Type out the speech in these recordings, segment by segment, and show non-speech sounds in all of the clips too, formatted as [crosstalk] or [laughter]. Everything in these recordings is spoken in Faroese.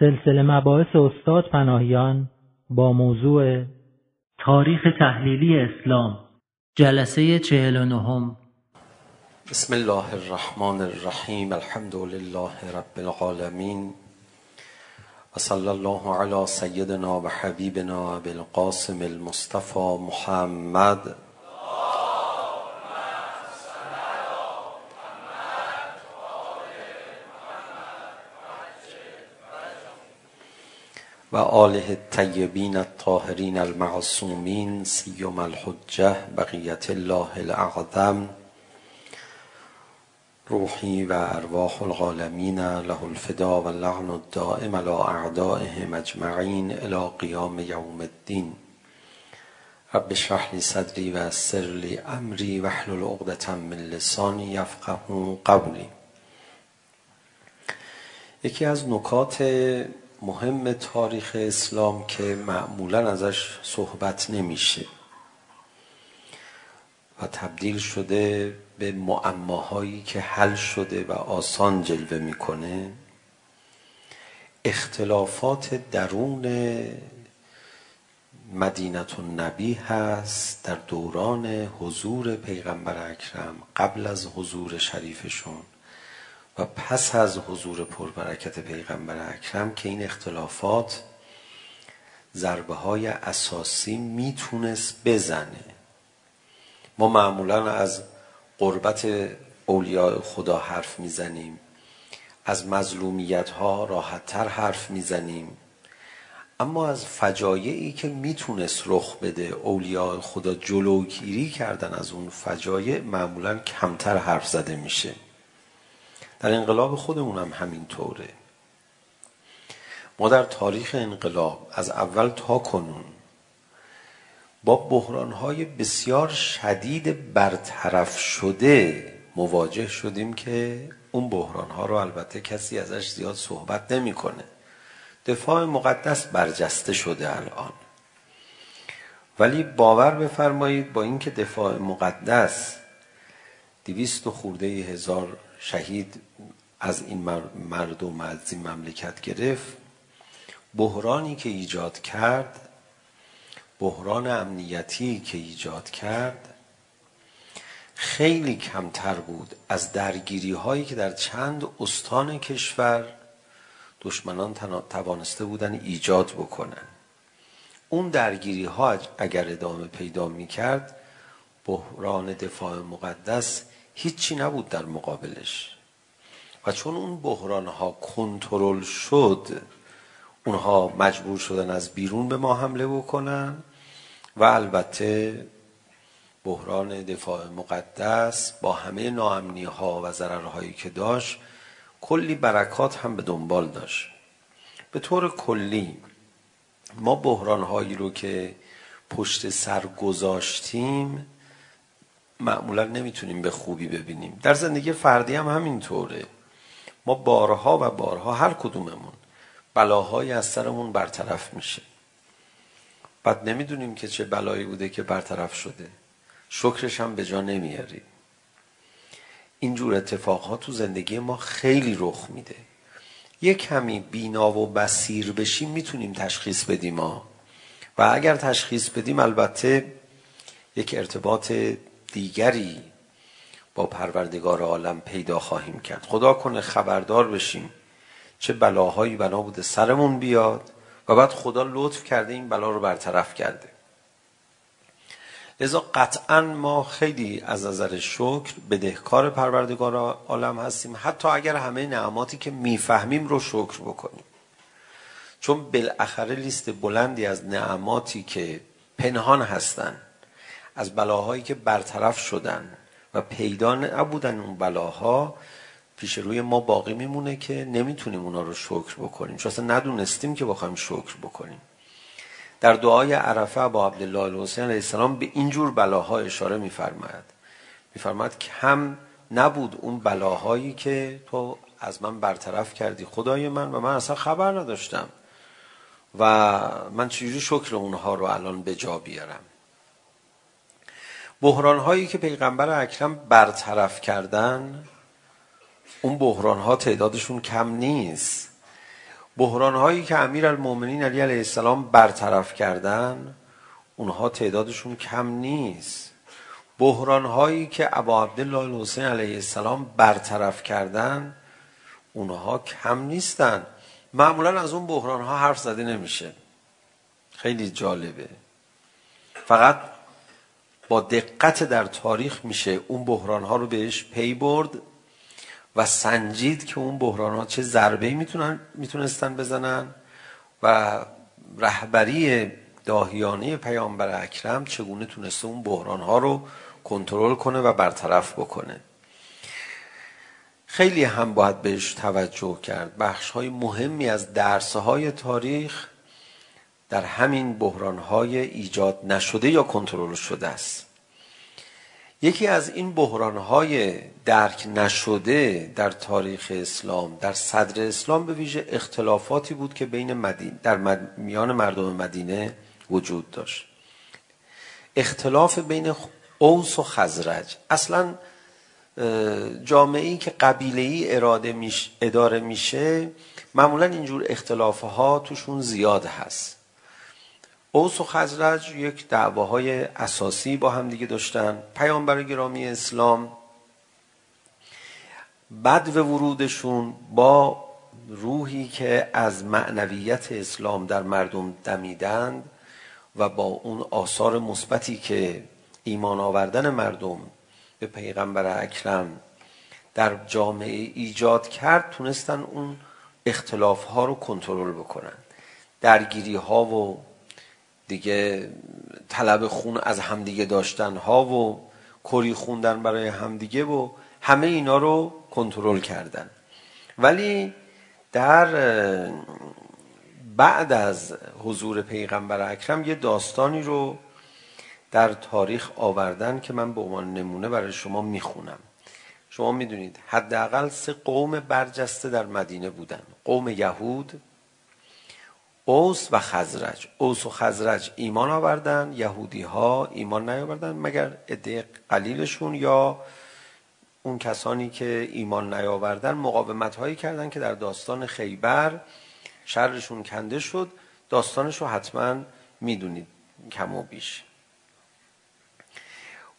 سلسله مباحث استاد پناهیان با موضوع تاریخ تحلیلی اسلام جلسه 49 بسم الله الرحمن الرحیم الحمد لله رب العالمین وصلى الله على سيدنا وحبيبنا بالقاسم المصطفى محمد. وآله الطيبين الطاهرين المعصومين سيما الحجة بقية الله الأعظم روحي وأرواح العالمين له الفداء واللعن الدائم على أعدائهم أجمعين إلى قيام يوم الدين رب اشرح لي صدري ويسر لي أمري واحلل عقدة من لساني يفقه قولي یکی از نکات مهم تاریخ اسلام که معمولا ازش صحبت نمیشه و تبدیل شده به معماهایی که حل شده و آسان جلوه میکنه. اختلافات درون مدینت النبی هست در دوران حضور پیغمبر اکرم قبل از حضور شریفشون. و پس از حضور پربرکت پیغمبر اکرم که این اختلافات ضربه های اساسی میتونست بزنه. ما معمولا از قربت اولیاء خدا حرف میزنیم. از مظلومیت ها راحت تر حرف میزنیم. اما از فجایعی که میتونست رخ بده اولیاء خدا جلوگیری کردن از اون فجایع معمولا کمتر حرف زده میشه. در انقلاب خودمون هم همین طوره. ما در تاریخ انقلاب از اول تا کنون با بحران‌های بسیار شدید برطرف شده مواجه شدیم که اون بحران‌ها رو البته کسی ازش زیاد صحبت نمی‌کنه. دفاع مقدس برجسته شده الان. ولی باور بفرمایید با اینکه دفاع مقدس 200 خورده هزار شهید از این مردم از این مملکت گرفت. بحرانی که ایجاد کرد بحران امنیتی که ایجاد کرد خیلی کمتر بود. از درگیری هایی که در چند استان کشور دشمنان توانسته بودن ایجاد بکنن. اون درگیری ها اگر ادامه پیدا می کرد بحران دفاع مقدس هیچی نبود در مقابلش. و چون اون بحران ها کنترل شد اونها مجبور شدن از بیرون به ما حمله بکنن و البته بحران دفاع مقدس با همه ناامنی ها و ضرر هایی که داشت کلی برکات هم به دنبال داشت. به طور کلی ما بحران هایی رو که پشت سر گذاشتیم معمولا نمیتونیم به خوبی ببینیم. در زندگی فردی هم همینطوره. ما بارها و بارها هر کدوممون بلاهای از سرمون برطرف میشه. بعد نمیدونیم که چه بلایی بوده که برطرف شده. شکرش هم به جا نمیاریم این جور اتفاقها تو زندگی ما خیلی رخ میده. یه کمی بینا و بصیر بشیم میتونیم تشخیص بدیم ما و اگر تشخیص بدیم البته یک ارتباط دیگری با پروردگار عالم پیدا خواهیم کرد. خدا کنه خبردار بشیم چه بلاهایی بنا بوده سرمون بیاد و بعد خدا لطف کرده این بلا رو برطرف کرده. لذا قطعا ما خیلی از نظر شکر بدهکار پروردگار عالم هستیم. حتی اگر همه نعماتی که میفهمیم رو شکر بکنیم. چون بالاخره لیست بلندی از نعماتی که پنهان هستند از بلاهایی که برطرف شدن و پیدا نبودن اون بلاها پیش روی ما باقی میمونه که نمیتونیم اونا رو شکر بکنیم. چون اصلا ندونستیم که بخوایم شکر بکنیم. در دعای عرفه با عبدالله الحسین علیه السلام به این جور بلاها اشاره میفرماید. میفرماید که هم نبود اون بلاهایی که تو از من برطرف کردی خدای من و من اصلا خبر نداشتم. و من چجوری شکر اونها رو الان به جا بیارم؟ بحران هایی که پیغمبر اکرم برطرف کردن اون بحران ها تعدادشون کم نیست بحران هایی که امیرالمومنین علی علیه السلام برطرف کردن اونها تعدادشون کم نیست بحران هایی که ابا عبدالله الحسین علیه السلام برطرف کردن اونها کم نیستن معمولا از اون بحران ها حرف زده نمیشه خیلی جالبه فقط با دقت در تاریخ میشه اون بحران ها رو بهش پی برد و سنجید که اون بحران ها چه ضربه میتونن میتونستن بزنن و رهبری داهیانه پیامبر اکرم چگونه تونسته اون بحران ها رو کنترل کنه و برطرف بکنه. خیلی هم باید بهش توجه کرد. بخش های مهمی از درس های تاریخ در همین بحران های ایجاد نشده یا کنترل شده است. یکی از این بحران های درک نشده در تاریخ اسلام در صدر اسلام به ویژه اختلافاتی بود که بین مدین در مد... میان مردم مدینه وجود داشت. اختلاف بین اوس و خزرج. اصلا جامعه ای که قبیله ای اراده میش اداره میشه معمولا اینجور اختلاف ها توشون زیاد هست. اوس و خزرج یک دعواهای اساسی با هم دیگه داشتن. پیامبر گرامی اسلام بعد و ورودشون با روحی که از معنویت اسلام در مردم دمیدند و با اون آثار مثبتی که ایمان آوردن مردم به پیغمبر اکرم در جامعه ایجاد کرد تونستن اون اختلاف ها رو کنترل بکنن. درگیری ها و دیگه طلب خون از همدیگه داشتن ها و کری خوندن برای همدیگه و همه اینا رو کنترل کردن. ولی در بعد از حضور پیغمبر اکرم یه داستانی رو در تاریخ آوردن که من به عنوان نمونه برای شما میخونم. شما میدونید حداقل سه قوم برجسته در مدینه بودن. قوم یهود اوس و خزرج اوس و خزرج ایمان آوردن یهودی ها ایمان نیاوردن مگر عده قلیلشون یا اون کسانی که ایمان نیاوردن مقاومت هایی کردن که در داستان خیبر شرشون کنده شد داستانش رو حتما میدونید کم و بیش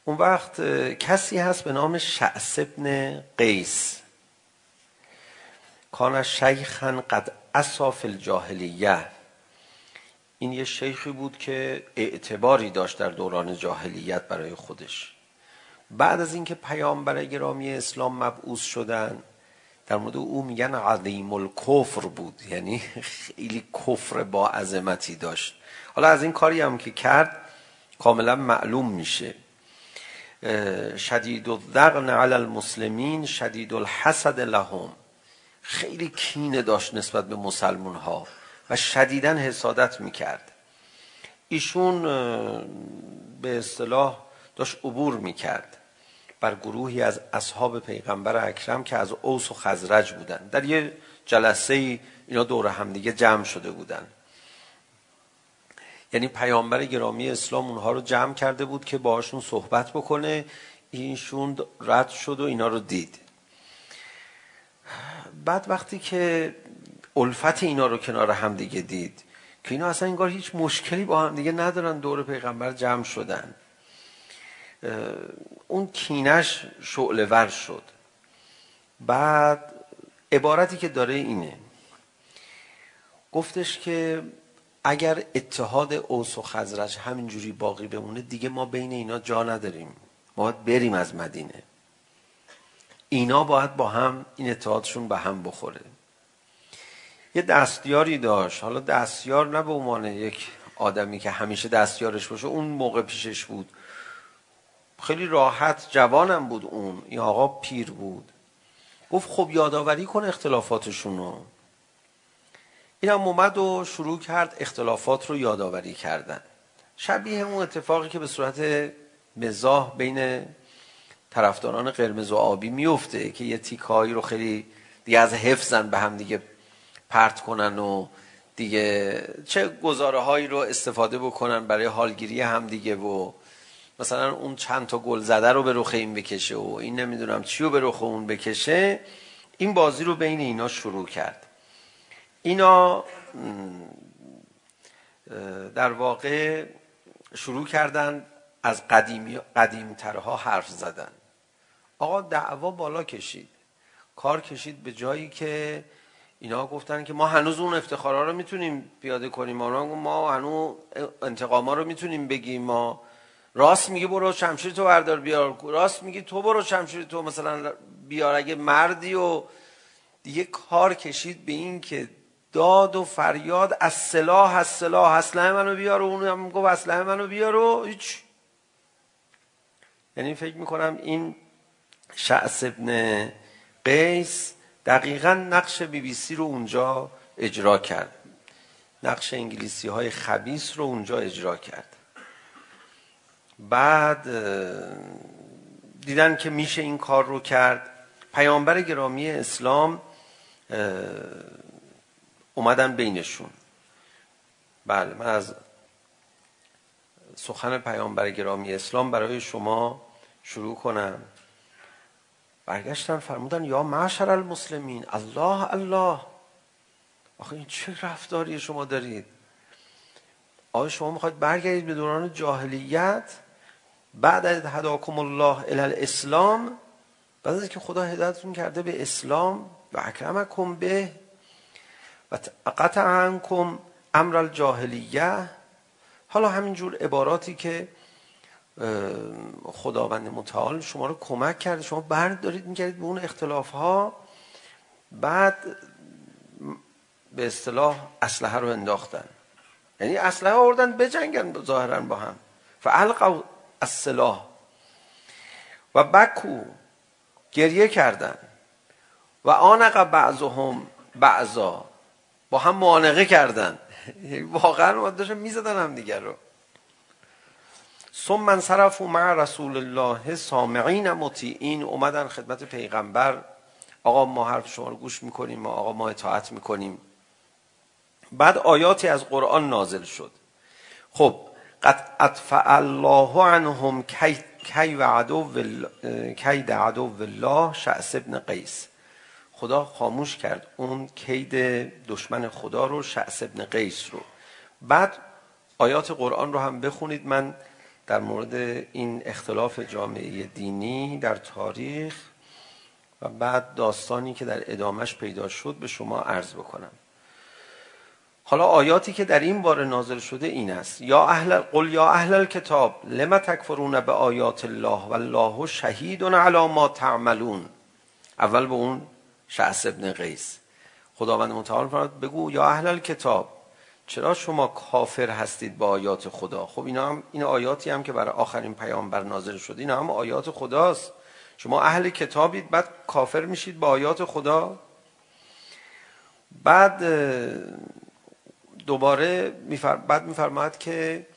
اون وقت کسی هست به نام شعس ابن قیس کان شیخا قد اصاف الجاهلیه این یه شیخی بود که اعتباری داشت در دوران جاهلیت برای خودش. بعد از اینکه پیامبر گرامی اسلام مبعوث شدن در مورد او میگن عظیم الکفر بود. یعنی خیلی کفر با عظمتی داشت. حالا از این کاری هم که کرد کاملا معلوم میشه. شدید الذقن علی المسلمین شدید الحسد لهم. خیلی کینه داشت نسبت به مسلمون ها و شدیدن حسادت میکرد. ایشون به اصطلاح داشت عبور میکرد بر گروهی از اصحاب پیغمبر اکرم که از اوس و خزرج بودن در یه جلسه ای اینا دور هم دیگه جمع شده بودن یعنی پیامبر گرامی اسلام اونها رو جمع کرده بود که باهاشون صحبت بکنه. اینشون رد شد و اینا رو دید. بعد وقتی که الفت اینا رو کنار هم دیگه دید. که اینا اصلا انگار هیچ مشکلی با هم دیگه ندارن دور پیغمبر جمع شدن. اون کینش شعله ور شد. بعد عبارتی که داره اینه. گفتش که اگر اتحاد اوس و خزرج همینجوری باقی بمونه دیگه ما بین اینا جا نداریم. ما باید بریم از مدینه. اینا باید با هم این اتحادشون به هم بخوره. یه دستیاری داشت. حالا دستیار نه به عنوان یک آدمی که همیشه دستیارش باشه اون موقع پیشش بود. خیلی راحت جوانم بود اون. این آقا پیر بود. گفت خب یادآوری کن اختلافاتشون رو. این هم اومد و شروع کرد اختلافات رو یادآوری کردن. شبیه اون اتفاقی که به صورت مزاح بین طرفداران قرمز و آبی میفته که یه تیکایی رو خیلی دیگه از حفظن به هم دیگه پرت کنن و دیگه چه گزاره هایی رو استفاده بکنن برای حالگیری هم دیگه و مثلا اون چند تا گل زده رو به رخ این بکشه و این نمیدونم چی رو به رخ اون بکشه این بازی رو بین اینا شروع کرد. اینا در واقع شروع کردن از قدیمی قدیمترها حرف زدن. آقا دعوا بالا کشید. کار کشید به جایی که اینا گفتن که ما هنوز اون افتخارا رو میتونیم پیاده کنیم. اونا ما هنوز انتقاما رو میتونیم بگیم. ما راست میگه برو شمشیر تو بردار بیار. راست میگه تو برو شمشیر تو. مثلا بیار. اگه مردی و دیگه کار کشید به این که داد و فریاد از سلاح از سلاح اسلحه منو بیار و اون هم گفت اسلحه منو بیار و هیچ. یعنی فکر میکنم این شعص ابن قیس دقیقا نقش بی بی سی رو اونجا اجرا کرد. نقش انگلیسی های خبیس رو اونجا اجرا کرد. بعد دیدن که میشه این کار رو کرد. پیامبر گرامی اسلام اومدن بینشون. بله من از سخن پیامبر گرامی اسلام برای شما شروع کنم. برگشتن فرمودن یا معشر المسلمین الله الله آخه این چه رفتاری شما دارید آیا شما میخواید برگردید به دوران جاهلیت بعد از هداکم الله الی الاسلام بعد از که خدا هدایتتون کرده به اسلام و اکرمکم به و قطع عنکم امر الجاهلیه حالا همین جور عباراتی که خداوند متعال شما رو کمک کرده شما برد دارید میکردید به اون اختلاف ها بعد به اصطلاح اسلحه رو انداختن یعنی اسلحه آوردن بجنگن ظاهرا با هم فالقوا السلاح و بکو گریه کردن و آنق بعضهم بعضا با هم معانقه کردن واقعا ما داشتن میزدن هم دیگر رو ثم انصرف مع رسول الله سامعین مطیعین اومدن خدمت پیغمبر آقا ما حرف شما رو گوش میکنیم ما آقا ما اطاعت میکنیم بعد آیاتی از قرآن نازل شد خب قد اطفع الله عنهم کی کی و عدو کید عدو الله شعث ابن قیس خدا خاموش کرد اون کید دشمن خدا رو شعس ابن قیس رو بعد آیات قرآن رو هم بخونید من در مورد این اختلاف جامعه دینی در تاریخ و بعد داستانی که در ادامش پیدا شد به شما عرض بکنم. حالا آیاتی که در این باره نازل شده این است. یا اهل قل یا اهل الكتاب لما تکفرون به آیات الله والله شهید علی ما تعملون. اول به اون شعث ابن قیس. خداوند متعال فرمود بگو یا اهل الكتاب چرا شما کافر هستید با آیات خدا؟ خب اینا هم این آیاتی هم که برای آخرین پیامبر نازل شد اینا هم آیات خداست. شما اهل کتابید بعد کافر میشید با آیات خدا؟ بعد دوباره میفر... بعد میفرماد که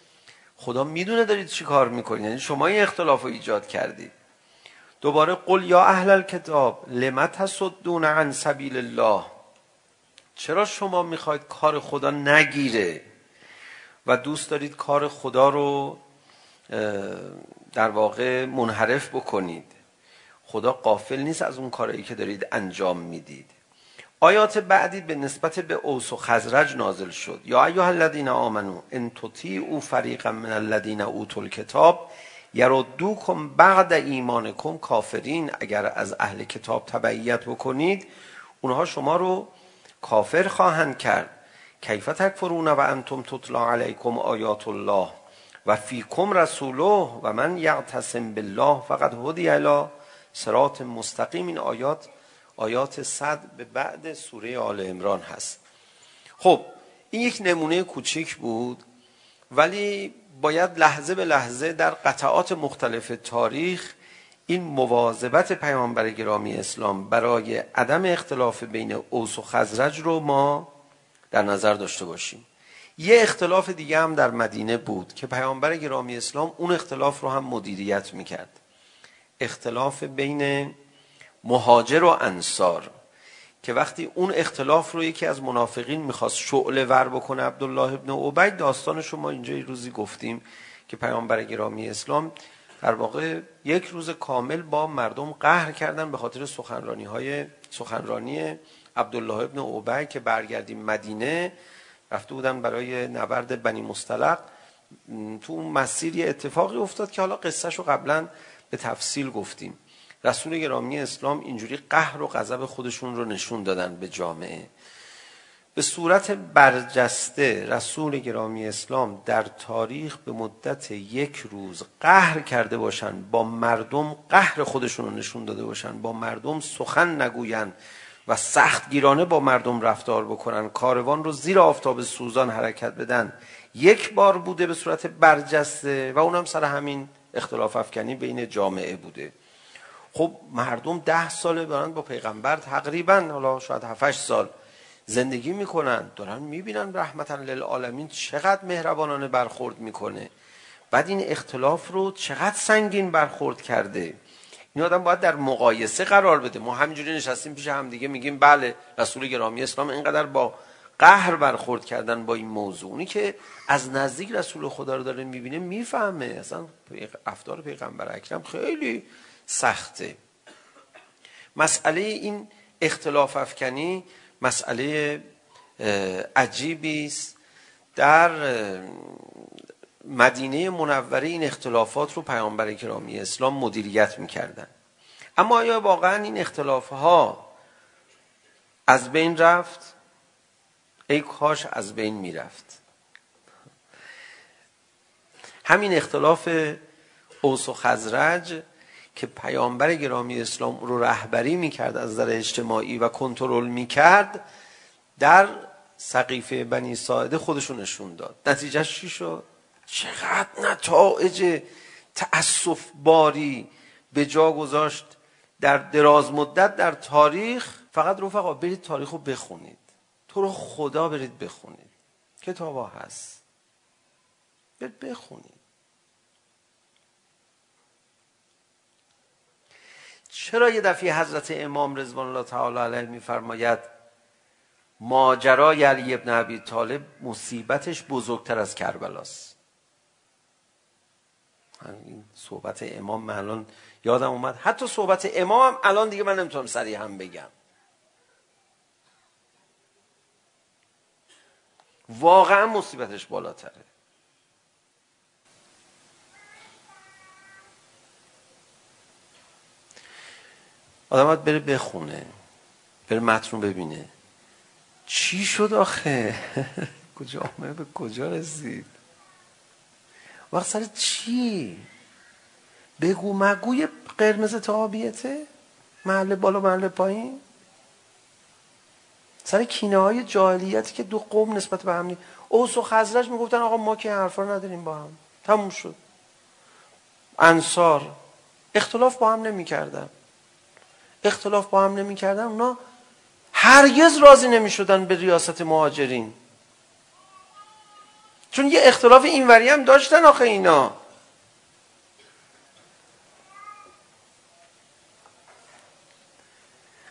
خدا میدونه دارید چی کار میکنید. یعنی شما این اختلاف رو ایجاد کردید. دوباره قل یا اهل الکتاب لمت تصدون عن سبیل الله؟ چرا شما میخواید کار خدا نگیره و دوست دارید کار خدا رو در واقع منحرف بکنید؟ خدا قافل نیست از اون کارهایی که دارید انجام میدید. آیات بعدی به نسبت به اوس و خزرج نازل شد. یا ایها الذین آمنو ان تطیعوا فریقا من الذین اوتوا الکتاب یردوکم بعد ایمانکم کافرین. اگر از اهل کتاب تبعیت بکنید اونها شما رو کافر خواهند کرد کیف تکفرون و انتم تطلا علیکم آیات الله و فیکم رسوله و من یعتصم بالله فقد هدی الی صراط مستقیم این آیات آیات صد به بعد سوره آل عمران هست خب این یک نمونه کوچیک بود ولی باید لحظه به لحظه در قطعات مختلف تاریخ این مواظبت پیامبر گرامی اسلام برای عدم اختلاف بین اوس و خزرج رو ما در نظر داشته باشیم. یه اختلاف دیگه هم در مدینه بود که پیامبر گرامی اسلام اون اختلاف رو هم مدیریت میکرد. اختلاف بین مهاجر و انصار که وقتی اون اختلاف رو یکی از منافقین میخواست شعله ور بکنه عبدالله ابن عبید داستانش رو ما اینجا روزی گفتیم که پیامبر گرامی اسلام در واقع یک روز کامل با مردم قهر کردن به خاطر سخنرانی های سخنرانی عبدالله ابن اوبه که برگردیم مدینه. رفته بودن برای نبرد بنی مستلق تو اون مسیر یه اتفاقی افتاد که حالا قصهشو قبلا به تفصیل گفتیم. رسول گرامی اسلام اینجوری قهر و غضب خودشون رو نشون دادن به جامعه. به صورت برجسته رسول گرامی اسلام در تاریخ به مدت یک روز قهر کرده باشن با مردم قهر خودشون رو نشون داده باشن با مردم سخن نگوین و سخت گیرانه با مردم رفتار بکنن کاروان رو زیر آفتاب سوزان حرکت بدن یک بار بوده به صورت برجسته و اونم سر همین اختلاف افکنی بین جامعه بوده خب مردم ده ساله برند با پیغمبر تقریبا حالا شاید 7 سال زندگی میکنن دارن میبینن رحمتا للعالمین چقدر مهربانانه برخورد میکنه. بعد این اختلاف رو چقدر سنگین برخورد کرده. این آدم باید در مقایسه قرار بده. ما همینجوری نشستیم پیش هم دیگه میگیم بله رسول گرامی اسلام اینقدر با قهر برخورد کردن با این موضوع. اونی که از نزدیک رسول خدا رو داره میبینه میفهمه. اصلا رفتار پیغمبر اکرم خیلی سخته. مسئله این اختلاف افکنی مسئله عجیبی است. در مدینه منوره این اختلافات رو پیامبر گرامی اسلام مدیریت میکردن. اما آیا واقعا این اختلاف‌ها از بین رفت؟ ای کاش از بین میرفت. همین اختلاف اوس و خزرج که پیامبر گرامی اسلام رو رهبری میکرد از نظر اجتماعی و کنترل میکرد در سقیفه بنی ساعده خودشون نشون داد. نتیجه چی شد؟ چقدر نتایج تأسف باری به جا گذاشت در دراز مدت در تاریخ. فقط رفقا برید تاریخ رو بخونید. تو رو خدا برید بخونید. کتاب ها هست. برید بخونید. چرا یه دفعه حضرت امام رضوان الله تعالی علیه میفرماید ماجرای علی ابن ابی طالب مصیبتش بزرگتر از کربلاست. این صحبت امام من الان یادم اومد. حتی صحبت امام هم الان دیگه من نمیتونم سریع هم بگم. واقعا مصیبتش بالاتره. آدم باید بره بخونه بره متن رو ببینه چی شد آخه کجا آمه به کجا رسید وقت سر چی بگو مگوی قرمز تابیته محل بالا محل پایین سر کینه های جاهلیتی که دو قوم نسبت به هم اوس و خزرج میگفتن آقا ما که حرفا نداریم با هم تموم شد انصار اختلاف با هم نمی کردن اختلاف با هم نمی‌کردن اونا هرگز راضی نمی‌شدن به ریاست مهاجرین. چون یه اختلاف اینوری هم داشتن آخه اینا.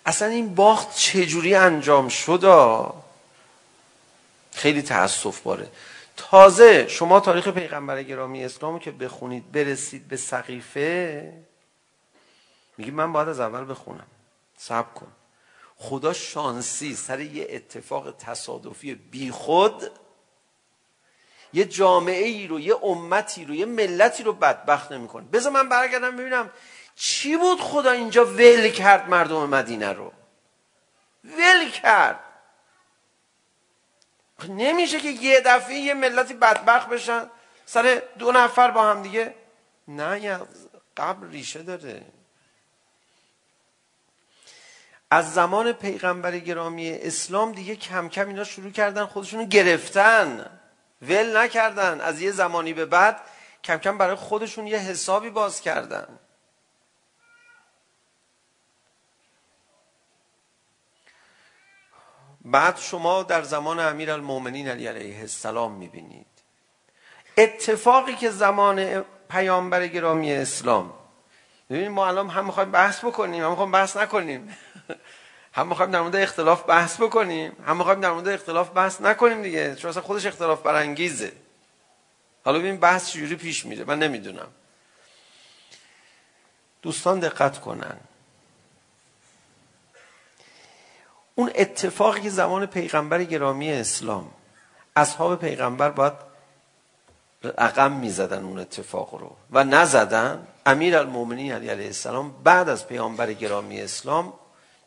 اصلا این باخت چجوری انجام شد؟ خیلی تأسف باره. تازه شما تاریخ پیغمبر گرامی اسلامو که بخونید برسید به سقیفه میگه من باید از اول بخونم. صبر کن. خدا شانسی سر یه اتفاق تصادفی بی خود یه جامعه ای رو یه امتی رو یه ملتی رو بدبخت نمیکنه. بذار من برگردم ببینم چی بود خدا اینجا ول کرد مردم مدینه رو. ول کرد. نمیشه که یه دفعه یه ملتی بدبخت بشن سر دو نفر با هم دیگه. نه قبل ریشه داره. از زمان پیغمبر گرامی اسلام دیگه کم کم اینا شروع کردن خودشون رو گرفتن. ول نکردن. از یه زمانی به بعد کم کم برای خودشون یه حسابی باز کردن. بعد شما در زمان امیرالمومنین علی علیه السلام میبینید. اتفاقی که زمان پیامبر گرامی اسلام ببین ما الان هم میخوایم بحث بکنیم هم میخوایم بحث نکنیم هم میخوایم در مورد اختلاف بحث بکنیم هم میخوایم در مورد اختلاف بحث نکنیم دیگه چون اصلا خودش اختلاف برانگیزه حالا ببین بحث چجوری پیش میره من نمیدونم دوستان دقت کنن اون اتفاقی که زمان پیغمبر گرامی اسلام اصحاب پیغمبر باید رقم میزدن اون اتفاق رو و نزدن امیر المومنین علی علیه السلام بعد از پیامبر گرامی اسلام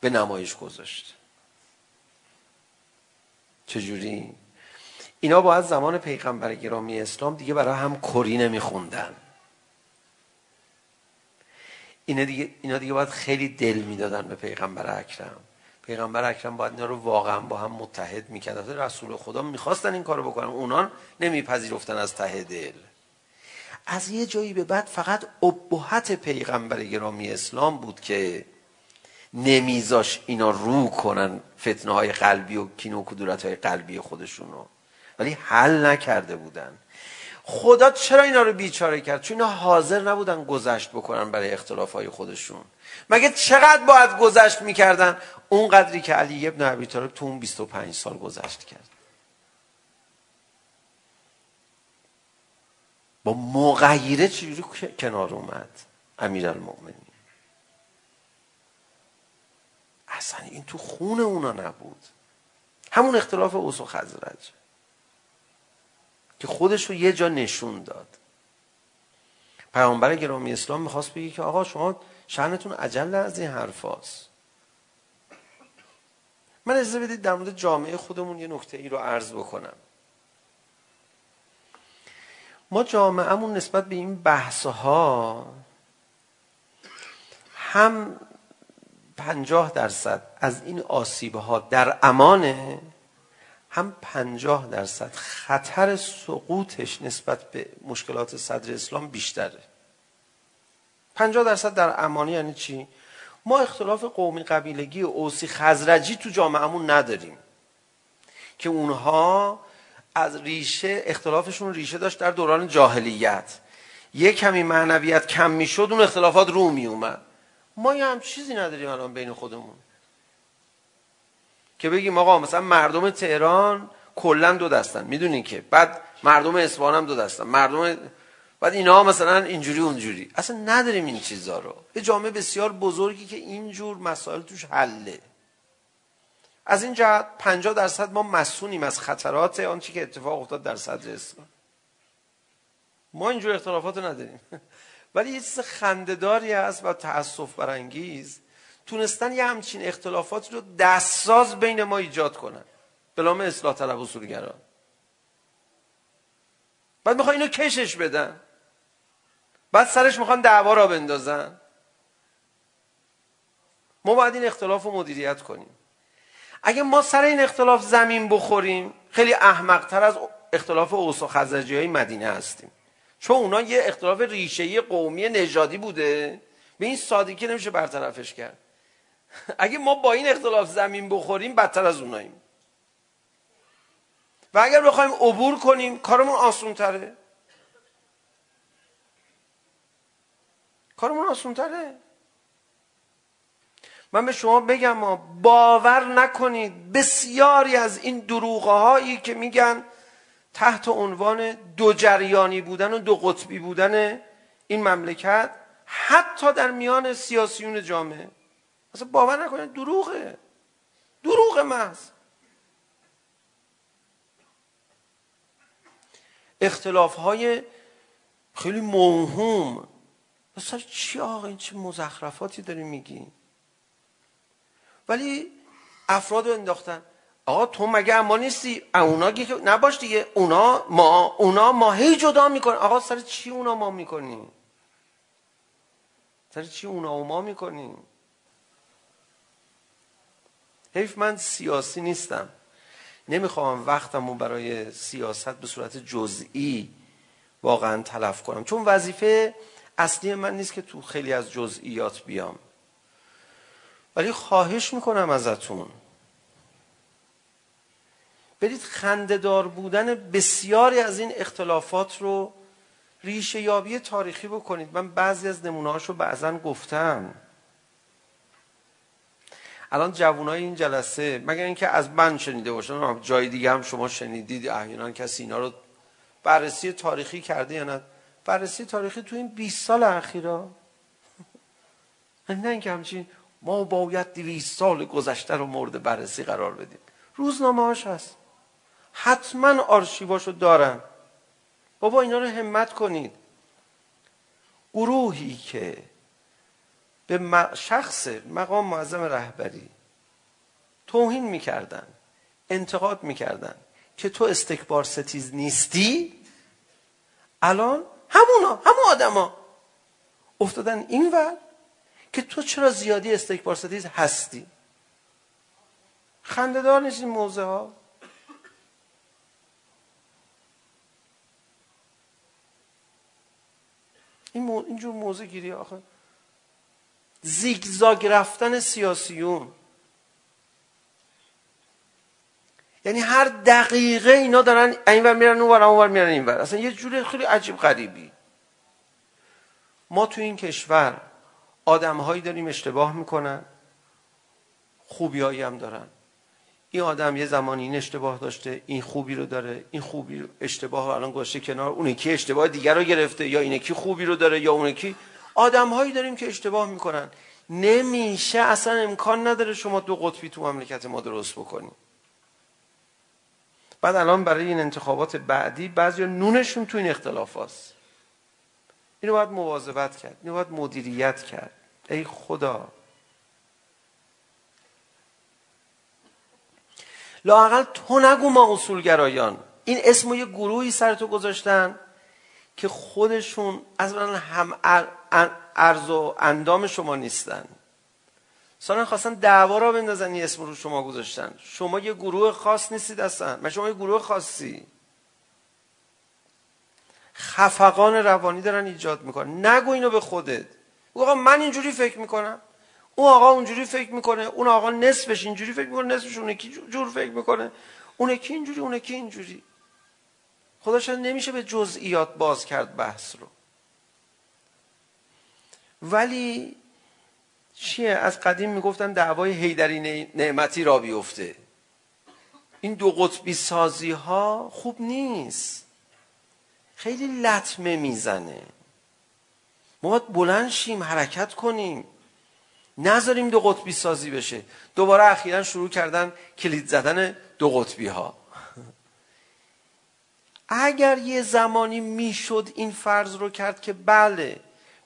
به نمایش گذاشت چجوری؟ اینا با از زمان پیغمبر گرامی اسلام دیگه برای هم کری نمیخوندن اینا دیگه, اینا دیگه باید خیلی دل میدادن به پیغمبر اکرم پیغمبر اکرم باید اینا رو واقعا با هم متحد میکرد رسول خدا میخواستن این کارو بکنن اونان نمیپذیرفتن از ته دل از یه جایی به بعد فقط ابهت پیغمبر گرامی اسلام بود که نمیذاش اینا رو کنن فتنه های قلبی و کین و کدورت های قلبی خودشون رو. ولی حل نکرده بودن. خدا چرا اینا رو بیچاره کرد؟ چون اینا حاضر نبودن گذشت بکنن برای اختلاف های خودشون. مگه چقدر باید گذشت میکردن؟ اون قدری که علی ابن ابی طالب تو اون 25 سال گذشت کرد. با مغیره چجوری کنار اومد؟ امیر المؤمنین اصلا این تو خون اونا نبود. همون اختلاف اوس و خزرج. که خودش رو یه جا نشون داد. پیامبر گرامی اسلام میخواست بگه که آقا شما شأنتون عجل از این حرفاست من اجازه بدید در مورد جامعه خودمون یه نکته ای رو عرض بکنم. ما جامعهمون نسبت به این بحث ها هم پنجاه درصد از این آسیب ها در امانه هم پنجاه درصد خطر سقوطش نسبت به مشکلات صدر اسلام بیشتره پنجاه درصد در امانه یعنی چی؟ ما اختلاف قومی قبیلگی اوسی خزرجی تو جامعهمون نداریم که اونها از ریشه اختلافشون ریشه داشت در دوران جاهلیت. یک کمی معنویت کم میشد اون اختلافات رو می اومد ما یه هم چیزی نداریم الان بین خودمون. که بگیم آقا مثلا مردم تهران کلا دو دستن. میدونین که بعد مردم اصفهان هم دو دستن. مردم بعد اینا مثلا اینجوری اونجوری. اصلا نداریم این چیزا رو. یه جامعه بسیار بزرگی که اینجور مسائل توش حله. از این جهت 50 درصد ما مسئولیم از خطرات آنچه که اتفاق افتاد در صدر اسلام. ما اینجور اختلافات رو نداریم. [laughs] ولی یه چیز خنده‌داری هست و تأسف برانگیز. تونستن یه همچین اختلافات رو دستساز بین ما ایجاد کنن. به نام اصلاح طلب اصولگرا. بعد میخوان اینو کشش بدن. بعد سرش میخوان دعوا را بندازن. ما باید این اختلاف رو مدیریت کنیم. اگه ما سر این اختلاف زمین بخوریم خیلی احمقتر از اختلاف اوس و خزرجی های مدینه هستیم. چون اونا یه اختلاف ریشه‌ای قومی نژادی بوده. به این سادگی نمیشه برطرفش کرد. اگه ما با این اختلاف زمین بخوریم بدتر از اوناییم. و اگر بخوایم عبور کنیم کارمون آسون‌تره. کارمون آسون‌تره. من به شما بگم ما باور نکنید بسیاری از این دروغه هایی که میگن تحت عنوان دو جریانی بودن و دو قطبی بودن این مملکت حتی در میان سیاسیون جامعه اصلا باور نکنید دروغه دروغ محض اختلاف های خیلی موهوم اصلا چی آقا این چه مزخرفاتی داری میگی ولی افراد رو انداختن. آقا تو مگه اما نیستی؟ اونا که نباش دیگه. اونا ما اونا ما هی جدا میکنن. آقا سر چی اونا ما میکنیم؟ سر چی اونا و ما میکنیم؟ حیف من سیاسی نیستم. نمیخوام وقتمو برای سیاست به صورت جزئی واقعا تلف کنم. چون وظیفه اصلی من نیست که تو خیلی از جزئیات بیام. ولی خواهش میکنم ازتون. برید خندهدار بودن بسیاری از این اختلافات رو ریشه یابی تاریخی بکنید. من بعضی از نمونه‌هاشو بعضا گفتم. الان جوانای این جلسه مگر اینکه از من شنیده باشن جای دیگه هم شما شنیدید احیانا کسی اینا رو بررسی تاریخی کرده یا نه؟ بررسی تاریخی تو این 20 سال اخیرا. [laughs] نه اینکه همچین ما باید 200 سال گذشته رو مورد بررسی قرار بدیم روزنامه هاش هست حتما آرشیواشو دارن بابا اینا رو همت کنید گروهی که به شخص مقام معظم رهبری توهین میکردن انتقاد میکردن که تو استکبار ستیز نیستی الان همونا همون آدما افتادن این ور که تو چرا زیادی استکبار ستیز هستی؟ خنده دار نیست این موزه ها این مو... اینجور موزه گیری آخه. زیگزاگ رفتن سیاسیون. یعنی هر دقیقه اینا دارن اینور میرن اونور اونور میرن اینور اصلا یه جوری خیلی عجیب غریبی. ما تو این کشور آدمهایی داریم اشتباه میکنن خوبیایی هم دارن. این آدم یه زمانی این اشتباه داشته این خوبی رو داره این خوبی رو اشتباه رو الان گذاشته کنار. اون یکی اشتباه دیگر رو گرفته یا این یکی خوبی رو داره یا اون یکی آدمهایی داریم که اشتباه میکنن. نمیشه اصلا امکان نداره شما دو قطبی تو مملکت ما درست بکنی. بعد الان برای این انتخابات بعدی بعضی نونشون تو این اختلاف هست. اینو باید مواظبت کرد اینو باید مدیریت کرد. ای خدا. لاقل تو نگو ما اصولگرایان. این اسم یه گروهی سر تو گذاشتن که خودشون اصلا هم ارز و اندام شما نیستن. سانه خواستن دعوا را بندازن این اسم رو شما گذاشتن. شما یه گروه خاص نیستید اصلا. من شما یه گروه خاصی. خفقان روانی دارن ایجاد میکنن. نگو اینو به خودت. او آقا من اینجوری فکر میکنم اون آقا اونجوری فکر میکنه؟ اون آقا نصفش اینجوری فکر میکنه؟ نصفش اون یکی جور فکر میکنه؟ اون یکی اینجوری اون یکی اینجوری. خدا شاید نمیشه به جزئیات باز کرد بحث رو. ولی چیه؟ از قدیم میگفتن دعوای حیدری نعمتی را بیفته. این دو قطبی سازی ها خوب نیست. خیلی لطمه میزنه. ما باید بلند شیم حرکت کنیم. نذاریم دو قطبی سازی بشه. دوباره اخیرا شروع کردن کلید زدن دو قطبی ها اگر یه زمانی میشد این فرض رو کرد که بله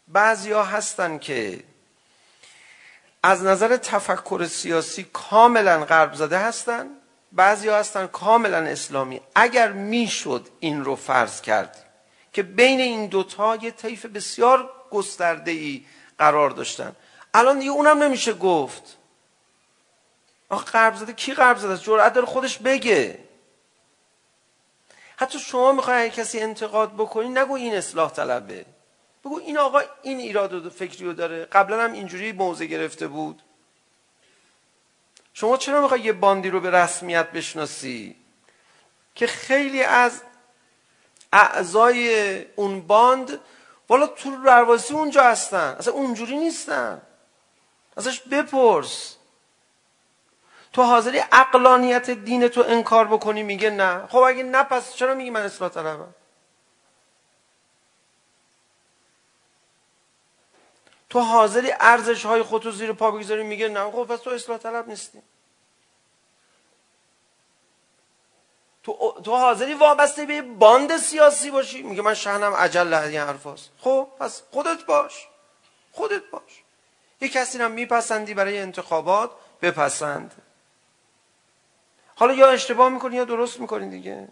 بعضیا هستن که از نظر تفکر سیاسی کاملا غرب زده هستن بعضیا هستن کاملا اسلامی. اگر میشد این رو فرض کرد که بین این دوتا یه طیف بسیار گسترده ای قرار داشتن. الان دیگه اونم نمیشه گفت. آخ قرب زده کی قرب زده؟ جرأت داره خودش بگه. حتی شما میخوای کسی انتقاد بکنی نگو این اصلاح طلبه. بگو این آقا این ایراد و فکری رو داره. قبلا هم اینجوری موضع گرفته بود. شما چرا میخوای یه باندی رو به رسمیت بشناسی؟ که خیلی از اعضای اون باند والا تو دروازه اونجا هستن اصلا اونجوری نیستن ازش بپرس تو حاضری عقلانیت دین تو انکار بکنی میگه نه خب اگه نه پس چرا میگی من اصلاح طلبم تو حاضری ارزش های خودتو زیر پا بگذاری میگه نه خب پس تو اصلاح طلب نیستی تو تو حاضری وابسته به باند سیاسی باشی. میگه من شهنم عجل این حرفاست خب پس خودت باش. خودت باش. یه کسی رو میپسندی برای انتخابات بپسند. حالا یا اشتباه میکنی یا درست میکنی دیگه.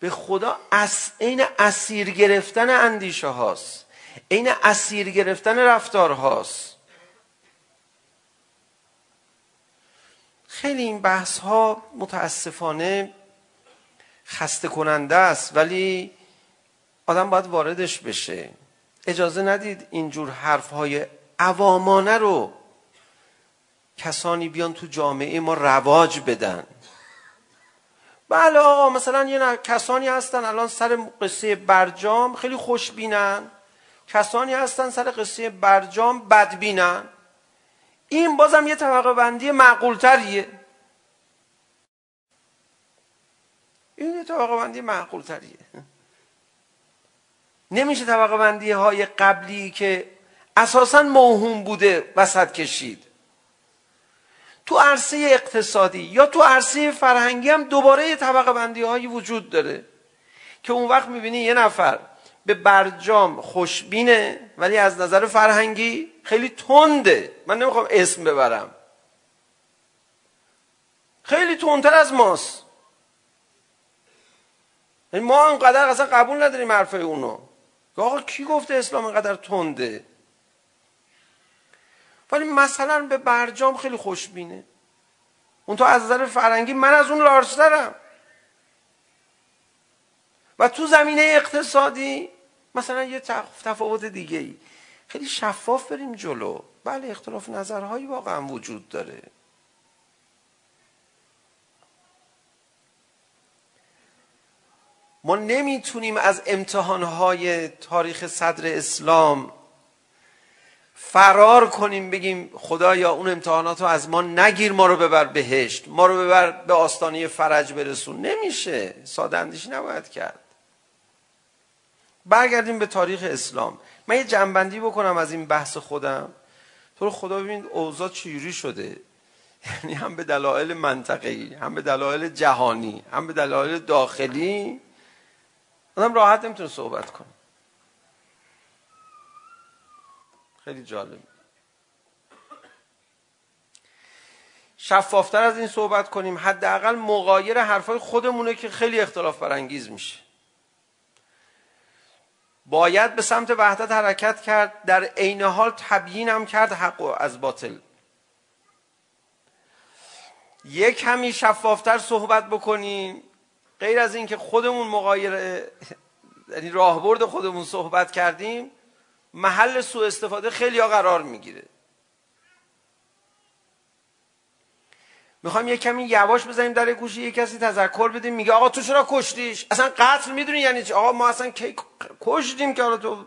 به خدا اس عین اسیر گرفتن اندیشه هاست. عین اسیر گرفتن رفتار هاست. خیلی این بحث ها متاسفانه خسته کننده است ولی آدم باید واردش بشه. اجازه ندید اینجور حرف های عوامانه رو کسانی بیان تو جامعه ما رواج بدن. بله آقا مثلا یه نه... کسانی هستن الان سر قصه برجام خیلی خوشبینن. کسانی هستن سر قصه برجام بدبینن. این بازم یه طبقه بندی معقول تریه این یه طبقه بندی معقول تریه نمیشه طبقه بندی های قبلی که اساسا موهوم بوده وسط کشید. تو عرصه اقتصادی یا تو عرصه فرهنگی هم دوباره طبقه بندی هایی وجود داره که اون وقت میبینی یه نفر به برجام خوشبینه ولی از نظر فرهنگی خیلی تنده. من نمیخوام اسم ببرم. خیلی تندتر از ماست. ما انقدر اصلا قبول نداریم حرفه اونو. آقا کی گفته اسلام انقدر تنده؟ ولی مثلا به برجام خیلی خوشبینه. اون تو از نظر فرنگی من از اون لارسترم و تو زمینه اقتصادی مثلا یه تفاوت دیگه ای. خیلی شفاف بریم جلو. بله اختلاف نظرهایی واقعا وجود داره. ما نمیتونیم از امتحانهای تاریخ صدر اسلام فرار کنیم بگیم خدایا اون امتحانات رو از ما نگیر ما رو ببر بهشت ما رو ببر به آستانه فرج برسون. نمیشه. ساده اندیشی نباید کرد. برگردیم به تاریخ اسلام. من یه جنبندی بکنم از این بحث خودم. تو رو خدا ببینید اوضاع چجوری شده. یعنی هم به دلایل منطقه‌ای هم به دلایل جهانی هم به دلایل داخلی. آدم راحت نمیتونه صحبت کنه. خیلی جالب. شفافتر از این صحبت کنیم. حداقل مغایر حرفای خودمونه که خیلی اختلاف برانگیز میشه. باید به سمت وحدت حرکت کرد در عین حال تبیین هم کرد حق و از باطل. یک کمی شفافتر صحبت بکنیم. غیر از اینکه خودمون مغایر یعنی راهبرد خودمون صحبت کردیم محل سوء استفاده خیلی ها قرار میگیره. میخوام یه کمی یواش بزنیم در گوشی یه کسی تذکر بدیم. میگه آقا تو چرا کشتیش؟ اصلا قتل میدونی یعنی چی؟ آقا ما اصلا کی کشتیم که حالا تو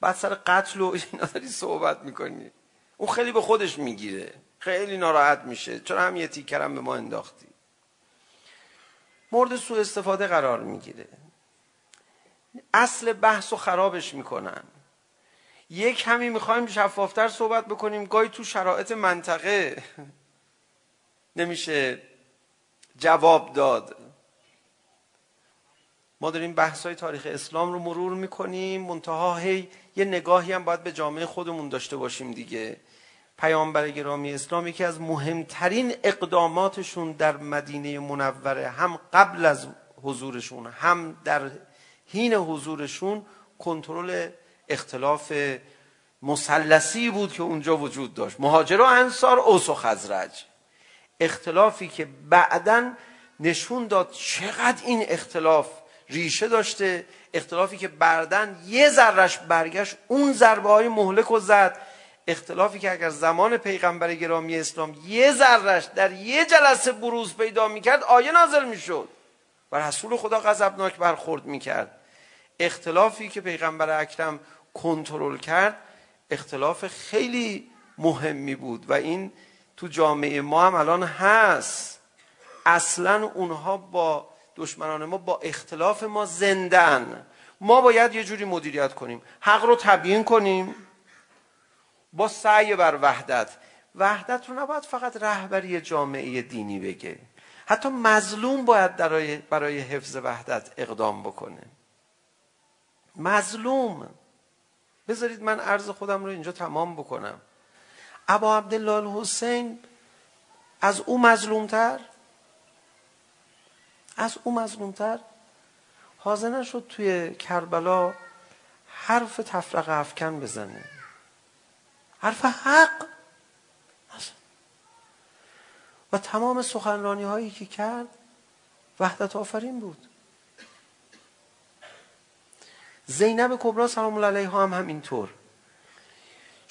بعد سر قتل و اینا داری صحبت میکنی؟ اون خیلی به خودش میگیره. خیلی ناراحت میشه. چرا هم یه تیکرم به ما انداختی؟ مورد سوء استفاده قرار میگیره. اصل بحث و خرابش میکنن. یک کمی میخوایم شفافتر صحبت بکنیم. گاهی تو شرایط منطقه. نمیشه جواب داد. ما داریم بحث های تاریخ اسلام رو مرور میکنیم. منتها هی یه نگاهی هم باید به جامعه خودمون داشته باشیم دیگه. پیامبر گرامی اسلام یکی از مهمترین اقداماتشون در مدینه منوره هم قبل از حضورشون هم در حین حضورشون کنترل اختلاف مثلثی بود که اونجا وجود داشت. مهاجر و انصار اوس و خزرج. اختلافی که بعدا نشون داد چقدر این اختلاف ریشه داشته اختلافی که بردن یه ذرش برگشت اون ضربه های مهلک و زد. اختلافی که اگر زمان پیغمبر گرامی اسلام یه ذرش در یه جلسه بروز پیدا میکرد آیه نازل میشد. و رسول خدا غضبناک برخورد میکرد. اختلافی که پیغمبر اکرم کنترل کرد اختلاف خیلی مهمی بود و این تو جامعه ما هم الان هست. اصلا اونها با دشمنان ما با اختلاف ما زندن. ما باید یه جوری مدیریت کنیم. حق رو تبیین کنیم. با سعی بر وحدت. وحدت رو نباید فقط رهبری جامعه دینی بگه. حتی مظلوم باید برای برای حفظ وحدت اقدام بکنه. مظلوم. بذارید من عرض خودم رو اینجا تمام بکنم. ابا عبدالله حسین از او مظلومتر از او مظلومتر حاضر نشد توی کربلا حرف تفرق افکن بزنه حرف حق و تمام سخنرانی هایی که کرد وحدت آفرین بود زینب کبرا سلام الله علیها هم همینطور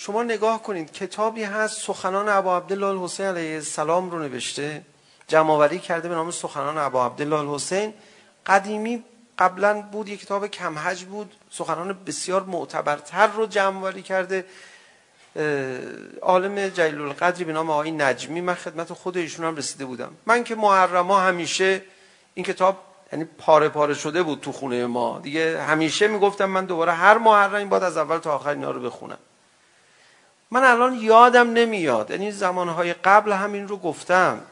شما نگاه کنید کتابی هست سخنان ابا عبدالله الحسین علیه السلام رو نوشته. جمعوری کرده به نام سخنان ابا عبدالله الحسین. قدیمی قبلا بود یک کتاب کم حج بود. سخنان بسیار معتبرتر رو جمعوری کرده. عالم جلیل القدری به نام آقای نجمی. من خدمت خود ایشون هم رسیده بودم. من که محرما همیشه این کتاب یعنی پاره پاره شده بود تو خونه ما. دیگه همیشه میگفتم من دوباره هر محرم باید از اول تا آخر اینا رو بخونم. من الان یادم نمیاد. یعنی زمانهای قبل همین رو گفتم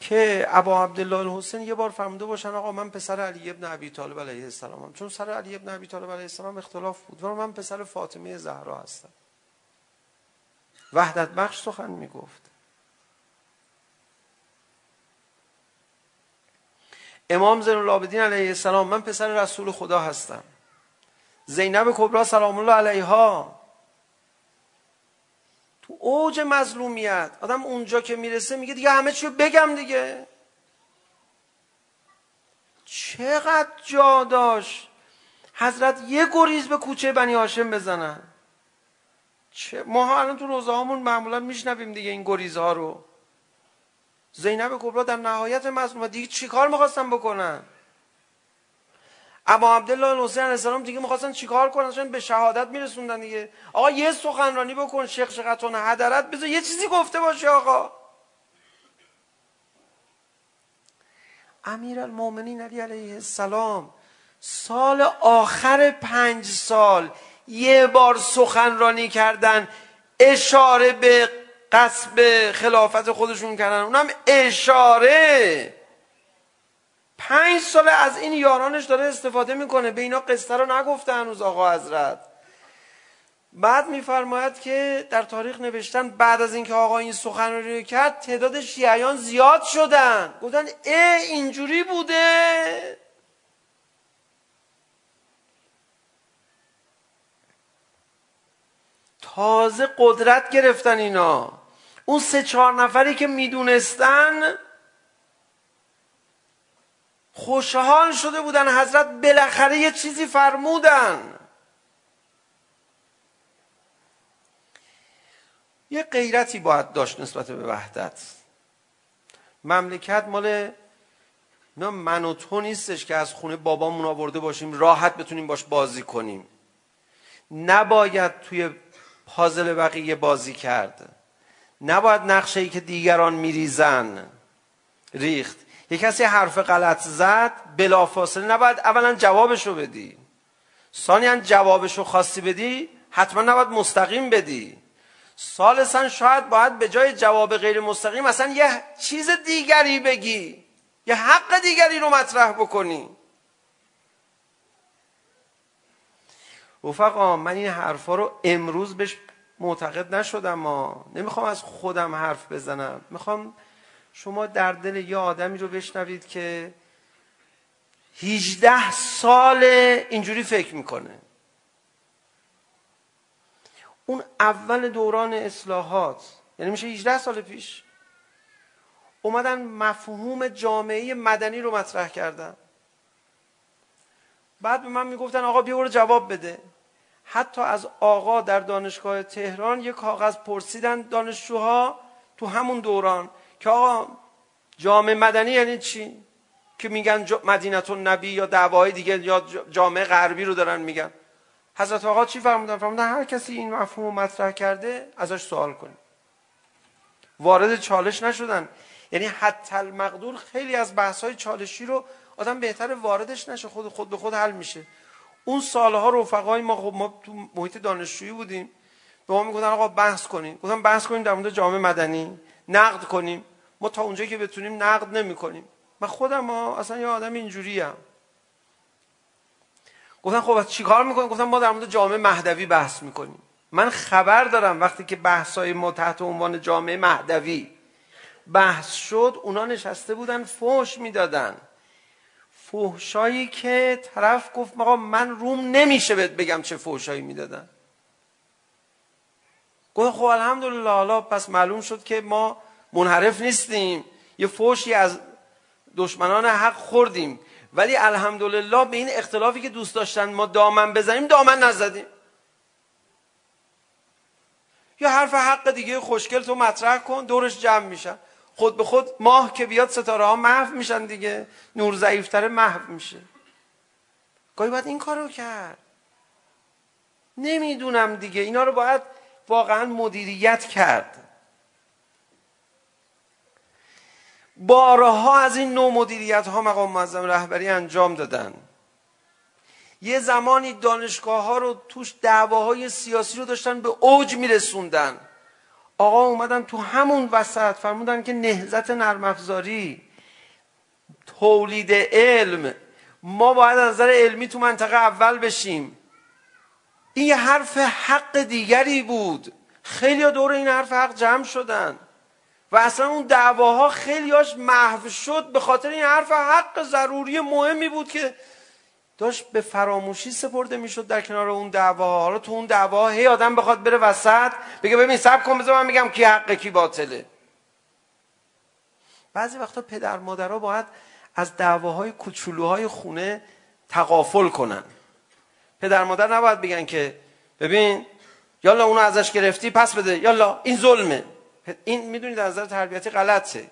که ابا عبدالله الحسین یه بار فرموده باشن آقا من پسر علی ابن ابی طالب علیه السلامم چون سر علی ابن ابی طالب علیه السلام اختلاف بود. و من پسر فاطمه زهرا هستم. وحدت بخش سخن میگفت. امام زین العابدین علیه السلام من پسر رسول خدا هستم. زینب کبرا سلام الله علیها تو اوج مظلومیت. آدم اونجا که میرسه میگه دیگه همه چی بگم دیگه. چقدر جا داشت. حضرت یه گریز به کوچه بنی هاشم بزنن. چه ما ها الان تو روزه هامون معمولا میشنویم دیگه این گریز ها رو. زینب کبرا در نهایت مظلومیت دیگه چیکار میخواستن بکنن؟ ابا عبدالله الحسین علیه السلام دیگه می‌خواستن چیکار کنن چون به شهادت میرسوندن دیگه آقا یه سخنرانی بکن شیخ شقتون حضرت بذار یه چیزی گفته باشه آقا امیرالمومنین علی علیه السلام سال آخر پنج سال یه بار سخنرانی کردن اشاره به قصب خلافت خودشون کردن اونم اشاره پنج سال از این یارانش داره استفاده میکنه. به اینا قصه رو نگفته هنوز آقا حضرت. بعد میفرماید که در تاریخ نوشتن بعد از اینکه آقا این سخنرانی رو کرد تعداد شیعیان زیاد شدن. گفتن ای اینجوری بوده. تازه قدرت گرفتن اینا. اون سه چهار نفری که میدونستن خوشحال شده بودن. حضرت بالاخره یه چیزی فرمودن. یه غیرتی باید داشت نسبت به وحدت. مملکت مال نه من و تو نیستش که از خونه بابامون آورده باشیم راحت بتونیم باش بازی کنیم. نباید توی پازل بقیه بازی کرد. نباید نقشه ای که دیگران میریزن ریخت. یه کسی حرف غلط زد بلافاصله نباید اولا جوابشو بدی ثانیا جوابشو خواستی بدی حتما نباید مستقیم بدی ثالثا شاید باید به جای جواب غیر مستقیم اصلا یه چیز دیگری بگی یه حق دیگری رو مطرح بکنی رفقا من این حرفا رو امروز بهش معتقد نشدم ما نمیخوام از خودم حرف بزنم میخوام شما در دل یه آدمی رو بشنوید که 18 سال اینجوری فکر میکنه. اون اول دوران اصلاحات یعنی میشه 18 سال پیش اومدن مفهوم جامعه مدنی رو مطرح کردن. بعد به من میگفتن آقا بیا برو جواب بده. حتی از آقا در دانشگاه تهران یک کاغذ پرسیدن دانشجوها تو همون دوران. که آقا جامعه مدنی یعنی چی؟ که میگن مدینه النبی یا دعوای دیگه یا جامعه غربی رو دارن میگن. حضرت آقا چی فرمودن؟ فرمودن هر کسی این مفهوم رو مطرح کرده ازش سوال کنه. وارد چالش نشدن. یعنی حتی المقدور خیلی از بحث های چالشی رو آدم بهتر واردش نشه خود خود به خود حل میشه. اون سالها رفقای ما خب ما تو محیط دانشجویی بودیم. به ما میگفتن آقا بحث کنیم گفتم بحث کنیم در مورد جامعه مدنی. نقد کنیم. ما تا اونجا که بتونیم نقد نمی کنیم. من خودم ها اصلا یه آدم اینجوری هم گفتن خب چی کار میکنیم؟ گفتن ما در مورد جامعه مهدوی بحث میکنیم. من خبر دارم وقتی که بحث های ما تحت عنوان جامعه مهدوی بحث شد اونا نشسته بودن فوش میدادن. فوشایی که طرف گفت آقا من روم نمیشه بهت بگم چه فوشایی میدادن. گفت خب الحمدلله حالا پس معلوم شد که ما منحرف نیستیم. یه فوشی از دشمنان حق خوردیم. ولی الحمدلله به این اختلافی که دوست داشتن ما دامن بزنیم دامن نزدیم. یا حرف حق دیگه خوشگل تو مطرح کن دورش جمع میشن خود به خود ماه که بیاد ستاره ها محو میشن دیگه. نور ضعیفتر محو میشه. گاهی باید این کارو کرد. نمیدونم دیگه. اینا رو باید واقعا مدیریت کرد. بارها از این نوع مدیریت ها مقام معظم رهبری انجام دادن. یه زمانی دانشگاه ها رو توش دعواهای سیاسی رو داشتن به اوج میرسوندن. آقا اومدن تو همون وسط فرمودن که نهضت نرم افزاری تولید علم. ما باید از نظر علمی تو منطقه اول بشیم. این یه حرف حق دیگری بود. خیلی دور این حرف حق جمع شدن. و اصلا اون دعواها خیلیاش محو شد به خاطر این حرف حق ضروری مهمی بود که داشت به فراموشی سپرده میشد در کنار اون دعوا حالا تو اون دعوا هی آدم بخواد بره وسط بگه ببین صبر کن بذار من میگم کی حقه کی باطله. بعضی وقتا پدر مادرها باید از دعواهای کوچولوهای خونه تقافل کنن. پدر مادر نباید بگن که ببین یالا اونو ازش گرفتی پس بده. یالا این ظلمه. این میدونید از نظر تربیتی غلطه.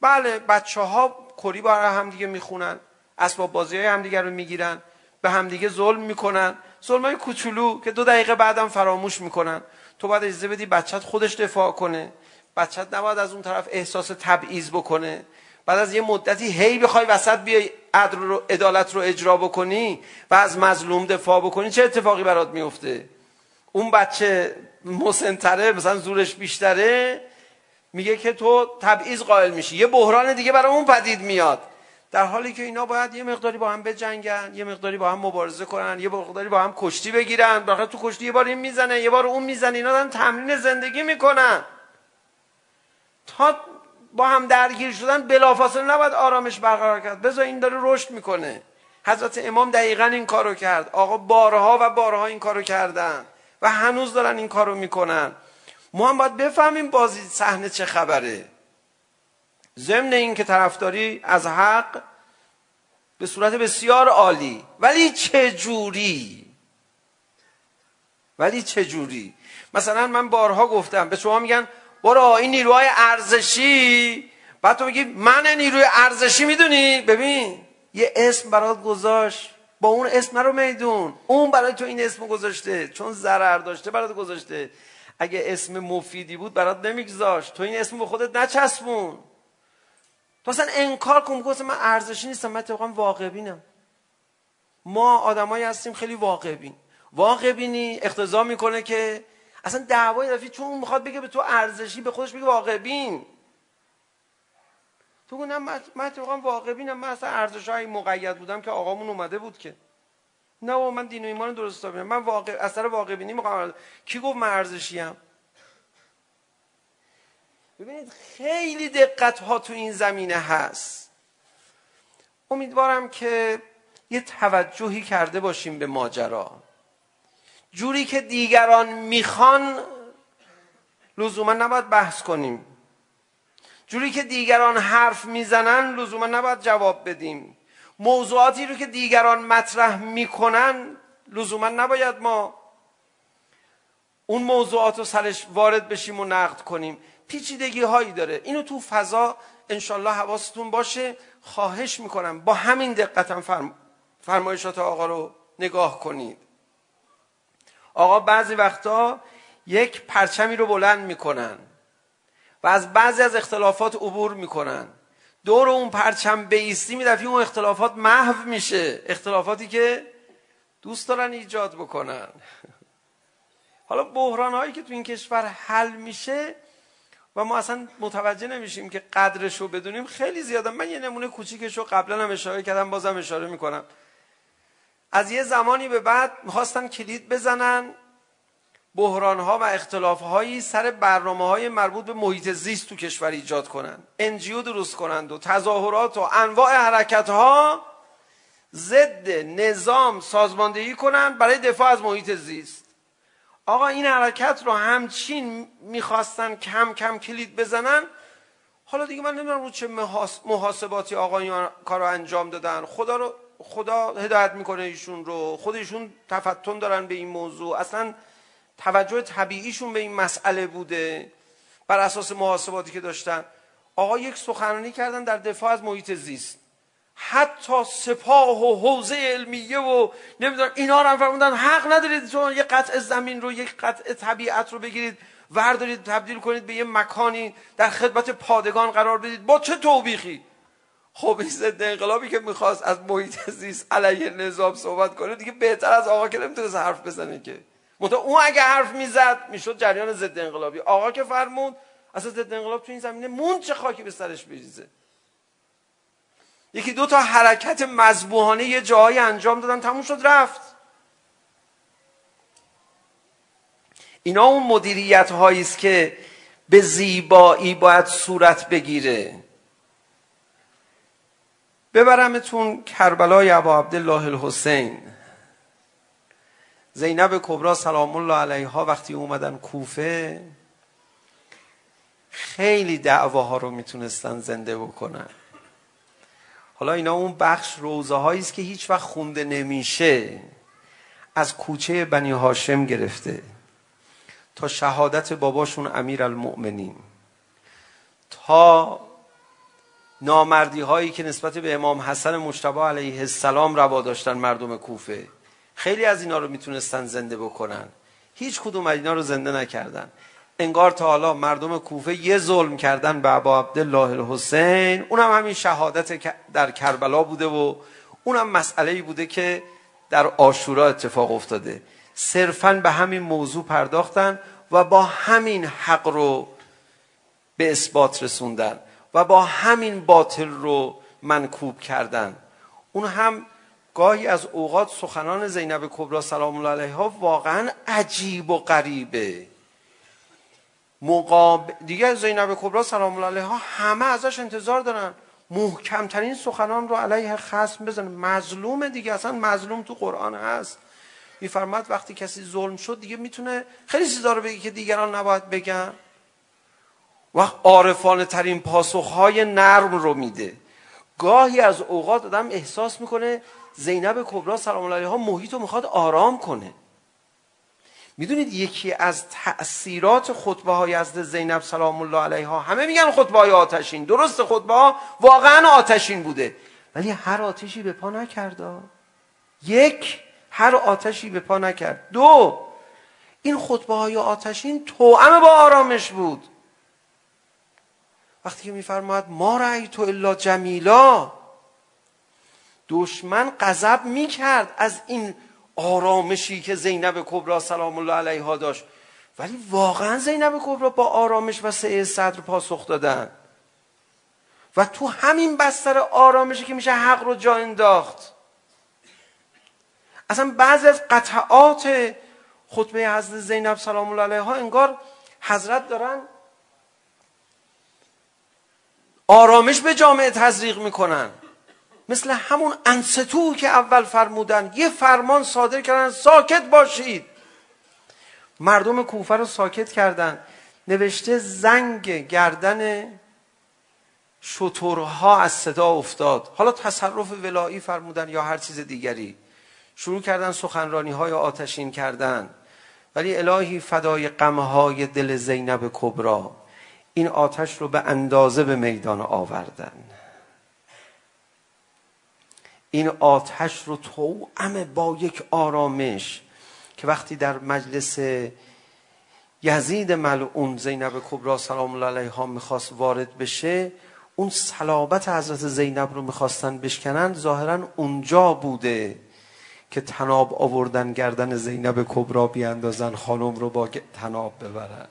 بله بچه ها کری با هم دیگه میخونن اسباب بازی های هم دیگه رو میگیرن به هم دیگه ظلم میکنن. ظلم های کوچولو که دو دقیقه بعدم فراموش میکنن. تو باید اجازه بدی بچت خودش دفاع کنه. بچت نباید از اون طرف احساس تبعیض بکنه. بعد از یه مدتی هی بخوای وسط بیای عدل رو عدالت رو اجرا بکنی و از مظلوم دفاع بکنی چه اتفاقی برات میفته؟ اون بچه مسنتره مثلا زورش بیشتره میگه که تو تبعیض قائل میشی. یه بحران دیگه برای اون پدید میاد. در حالی که اینا باید یه مقداری با هم بجنگن یه مقداری با هم مبارزه کنن یه مقداری با هم کشتی بگیرن. بالاخره تو کشتی یه بار این میزنه یه بار اون میزنه. اینا دارن تمرین زندگی میکنن. تا با هم درگیر شدن بلافاصله نباید آرامش برقرار کرد. بذار این داره رشد میکنه. حضرت امام دقیقا این کارو کرد. آقا بارها و بارها این کارو کردن و هنوز دارن این کارو میکنن. ما هم باید بفهمیم بازی صحنه چه خبره. ضمن این که طرفداری از حق به صورت بسیار عالی. ولی چه جوری؟ ولی چه جوری؟ مثلا من بارها گفتم به شما میگن برو این نیروهای ارزشی. بعد تو میگی من نیروی ارزشی میدونی؟ ببین یه اسم برات گذاشت. با اون اسم رو میدون. اون برای تو این اسم گذاشته. چون ضرر داشته برات گذاشته. اگه اسم مفیدی بود برات نمیگذاشت. تو این اسم به خودت نچسبون. تو اصلا انکار کن. بگو من ارزشی نیستم. من طبقا واقع بینم ما آدمایی هستیم خیلی واقع بین واقع بینی اقتضا میکنه که اصلا دعوای رفی چون اون میخواد بگه به تو ارزشی به خودش میگه واقع بین تو گفتم من من اتفاقا واقع بینم من اصلا ارزشای مقید بودم که آقامون اومده بود که. نه و من دین و ایمان درست تا بینم من واقع اثر واقع بینی میخوام کی گفت من ارزشی ام ببینید خیلی دقت ها تو این زمینه هست. امیدوارم که یه توجهی کرده باشیم به ماجرا. جوری که دیگران میخوان لزوما نباید بحث کنیم. جوری که دیگران حرف میزنن لزوما نباید جواب بدیم. موضوعاتی رو که دیگران مطرح میکنن لزوما نباید ما اون موضوعات رو سرش وارد بشیم و نقد کنیم. پیچیدگی هایی داره. اینو تو فضا انشالله حواستون باشه. خواهش میکنم. با همین دقتم فرم... فرمایشات آقا رو نگاه کنید. آقا بعضی وقتا یک پرچمی رو بلند میکنن و از بعضی از اختلافات عبور میکنن. دور اون پرچم بیستی میدفی اون اختلافات محو میشه. اختلافاتی که دوست دارن ایجاد بکنن. حالا بحران هایی که تو این کشور حل میشه و ما اصلا متوجه نمیشیم که قدرش رو بدونیم خیلی زیاده. من یه نمونه کوچیکش رو قبلا هم اشاره کردم بازم اشاره میکنم. از یه زمانی به بعد میخواستن کلید بزنن. بحران ها و اختلاف هایی سر برنامه های مربوط به محیط زیست تو کشور ایجاد کنن. انجیو درست کنند و تظاهرات و انواع حرکت ها ضد نظام سازماندهی کنند برای دفاع از محیط زیست. آقا این حرکت رو همچین میخواستن کم کم کلید بزنن. حالا دیگه من نمیدونم رو چه محاسباتی آقایان کارو انجام دادن. خدا رو خدا هدایت میکنه ایشون رو. خودشون تفتن دارن به این موضوع. اصلا توجه طبیعیشون به این مسئله بوده بر اساس محاسباتی که داشتن. آقا یک سخنرانی کردن در دفاع از محیط زیست. حتی سپاه و حوزه علمیه و نمیدونم اینا رو هم فرمودن حق ندارید شما یه قطع زمین رو یک قطع طبیعت رو بگیرید وردارید تبدیل کنید به یه مکانی در خدمت پادگان قرار بدید. با چه توبیخی؟ خب این ضد انقلابی که میخواست از محیط زیست علیه نظام صحبت کنه دیگه بهتر از آقا که نمیتونست حرف بزنه که منتها اون اگه حرف میزد میشد جریان ضد انقلابی آقا که فرمود اصلا ضد انقلاب تو این زمینه مون چه خاکی به سرش بریزه یکی دو تا حرکت مذبوحانه یه جایی انجام دادن تموم شد رفت اینا اون مدیریت هایی است که به زیبایی باید صورت بگیره ببرمتون کربلای ابا عبدالله الحسین. زینب کبرا سلام الله علیها وقتی اومدن کوفه خیلی دعواها رو میتونستن زنده بکنن. حالا اینا اون بخش روزه هایی است که هیچ وقت خونده نمیشه. از کوچه بنی هاشم گرفته. تا شهادت باباشون امیر المؤمنین تا نامردی هایی که نسبت به امام حسن مجتبی علیه السلام روا داشتن مردم کوفه. خیلی از اینا رو میتونستن زنده بکنن. هیچ کدوم از اینا رو زنده نکردن. انگار تا حالا مردم کوفه یه ظلم کردن به ابا عبدالله الحسین. اونم همین شهادت در کربلا بوده و اونم مسئله‌ای بوده که در عاشورا اتفاق افتاده. صرفا به همین موضوع پرداختن و با همین حق رو به اثبات رسوندن. و با همین باطل رو منکوب کردن. اون هم گاهی از اوقات سخنان زینب کبرا سلام الله علیها واقعا عجیب و غریبه. مقاب دیگه زینب کبرا سلام الله علیها همه ازش انتظار دارن محکم ترین سخنان رو علیه خصم بزنه مظلوم دیگه اصلا مظلوم تو قرآن هست. میفرماد وقتی کسی ظلم شد دیگه میتونه خیلی چیزا رو بگه که دیگران نباید بگن. و عارفانه ترین پاسخهای نرم رو میده. گاهی از اوقات آدم احساس میکنه زینب کبرا سلام الله علیها محیط رو میخواد آرام کنه. میدونید یکی از تأثیرات خطبه های از زینب سلام الله علیها همه میگن خطبه های آتشین درست خطبه ها واقعا آتشین بوده. ولی هر آتشی به پا نکرد. یک هر آتشی به پا نکرد. دو این خطبه های آتشین توأم با آرامش بود. وقتی که میفرماد ما رأیت الا جمیلا. دشمن غضب میکرد از این آرامشی که زینب کبرا سلام الله علیها داشت. ولی واقعا زینب کبرا با آرامش و سعه صدر پاسخ دادن. و تو همین بستر آرامشی که میشه حق رو جا انداخت. اصلا بعضی از قطعات خطبه حضرت زینب سلام الله علیها انگار حضرت دارن آرامش به جامعه تزریق میکنن. مثل همون انستو که اول فرمودن یه فرمان صادر کردن ساکت باشید. مردم کوفه رو ساکت کردن. نوشته زنگ گردن شطورها از صدا افتاد. حالا تصرف ولایی فرمودن یا هر چیز دیگری. شروع کردن سخنرانی های آتشین کردن. ولی الهی فدای قمه های دل زینب کبرا این آتش رو به اندازه به میدان آوردن. این آتش رو تو امه با یک آرامش که وقتی در مجلس یزید ملعون زینب کبرا سلام الله علیها میخواست وارد بشه اون صلابت حضرت زینب رو میخواستن بشکنن ظاهرا اونجا بوده که تناب آوردن گردن زینب کبرا بیاندازن خانم رو با تناب ببرن.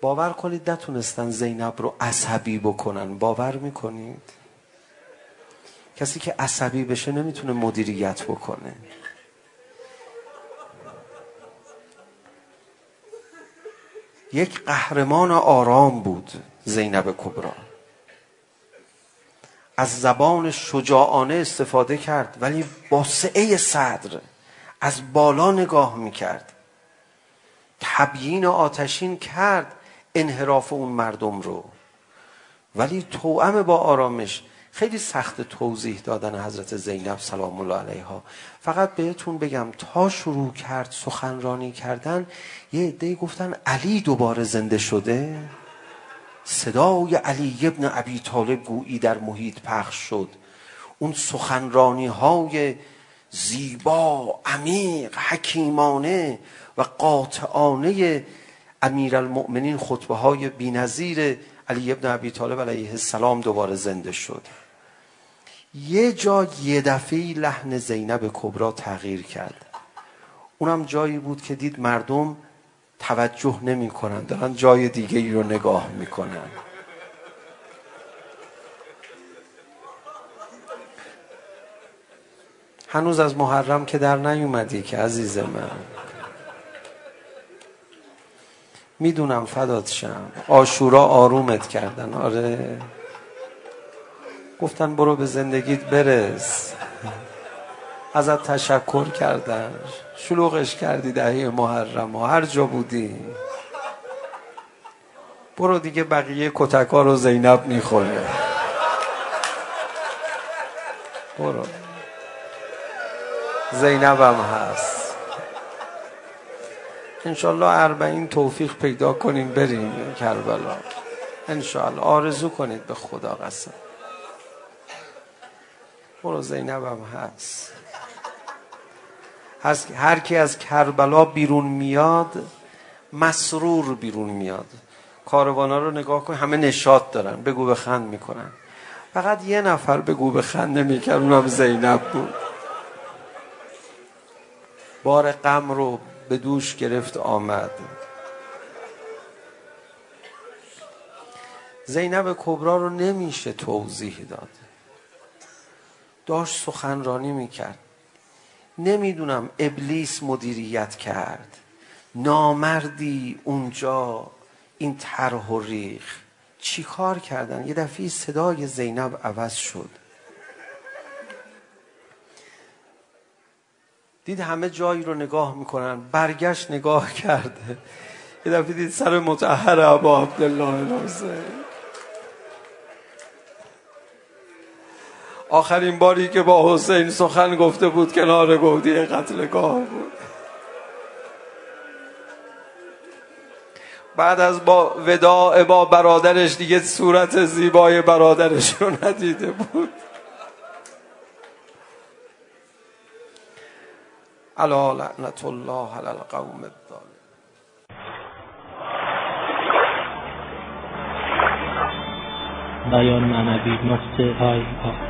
باور کنید نتونستن زینب رو عصبی بکنن. باور میکنید؟ کسی که عصبی بشه نمیتونه مدیریت بکنه. یک قهرمان آرام بود زینب کبرا. از زبان شجاعانه استفاده کرد ولی با سعه صدر از بالا نگاه میکرد. تبیین آتشین کرد. انحراف اون مردم رو. ولی توأم با آرامش خیلی سخت توضیح دادن حضرت زینب سلام الله علیها. فقط بهتون بگم تا شروع کرد سخنرانی کردن یه عده‌ای گفتن علی دوباره زنده شده. صدای علی ابن ابی طالب گویی در محیط پخش شد. اون سخنرانی های زیبا عمیق حکیمانه و قاطعانه امیرالمؤمنین خطبه های بی‌نظیر علی ابن ابی طالب علیه السلام دوباره زنده شد. یه جا یه دفعه لحن زینب کبرا تغییر کرد. اونم جایی بود که دید مردم توجه نمی کنن دارن جای دیگه ای رو نگاه می کنن. هنوز از محرم که در نیومدی که عزیز من. میدونم فدات شم. آشورا آرومت کردن. آره. گفتن برو به زندگیت برس. ازت تشکر کردن. شلوغش کردی دهی محرم و هر جا بودی. برو دیگه بقیه کتکا رو زینب میخوره. برو. زینبم هست. انشالله اربعین توفیق پیدا کنیم بریم کربلا انشالله آرزو کنید به خدا قسم برو زینب هم هست هست هر کی از کربلا بیرون میاد مسرور بیرون میاد کاروانا رو نگاه کن همه نشاط دارن بگو بخند میکنن فقط یه نفر بگو بخند نمیکرد اونم زینب بود بار غم رو به دوش گرفت آمد زینب کبرا رو نمیشه توضیح داد داشت سخنرانی میکرد نمیدونم ابلیس مدیریت کرد نامردی اونجا این طرح و ریخ چی کار کردن یه دفعه صدای زینب عوض شد دید همه جایی رو نگاه میکنن برگشت نگاه کرده یه دفعه دید سر متحر عبا عبدالله حسین آخرین باری که با حسین سخن گفته بود کنار گودی قتلگاه بود بعد از با وداع با برادرش دیگه صورت زیبای برادرش رو ندیده بود ألا لعنة الله على القوم الظالمين بیان معنوی نقطه های آخر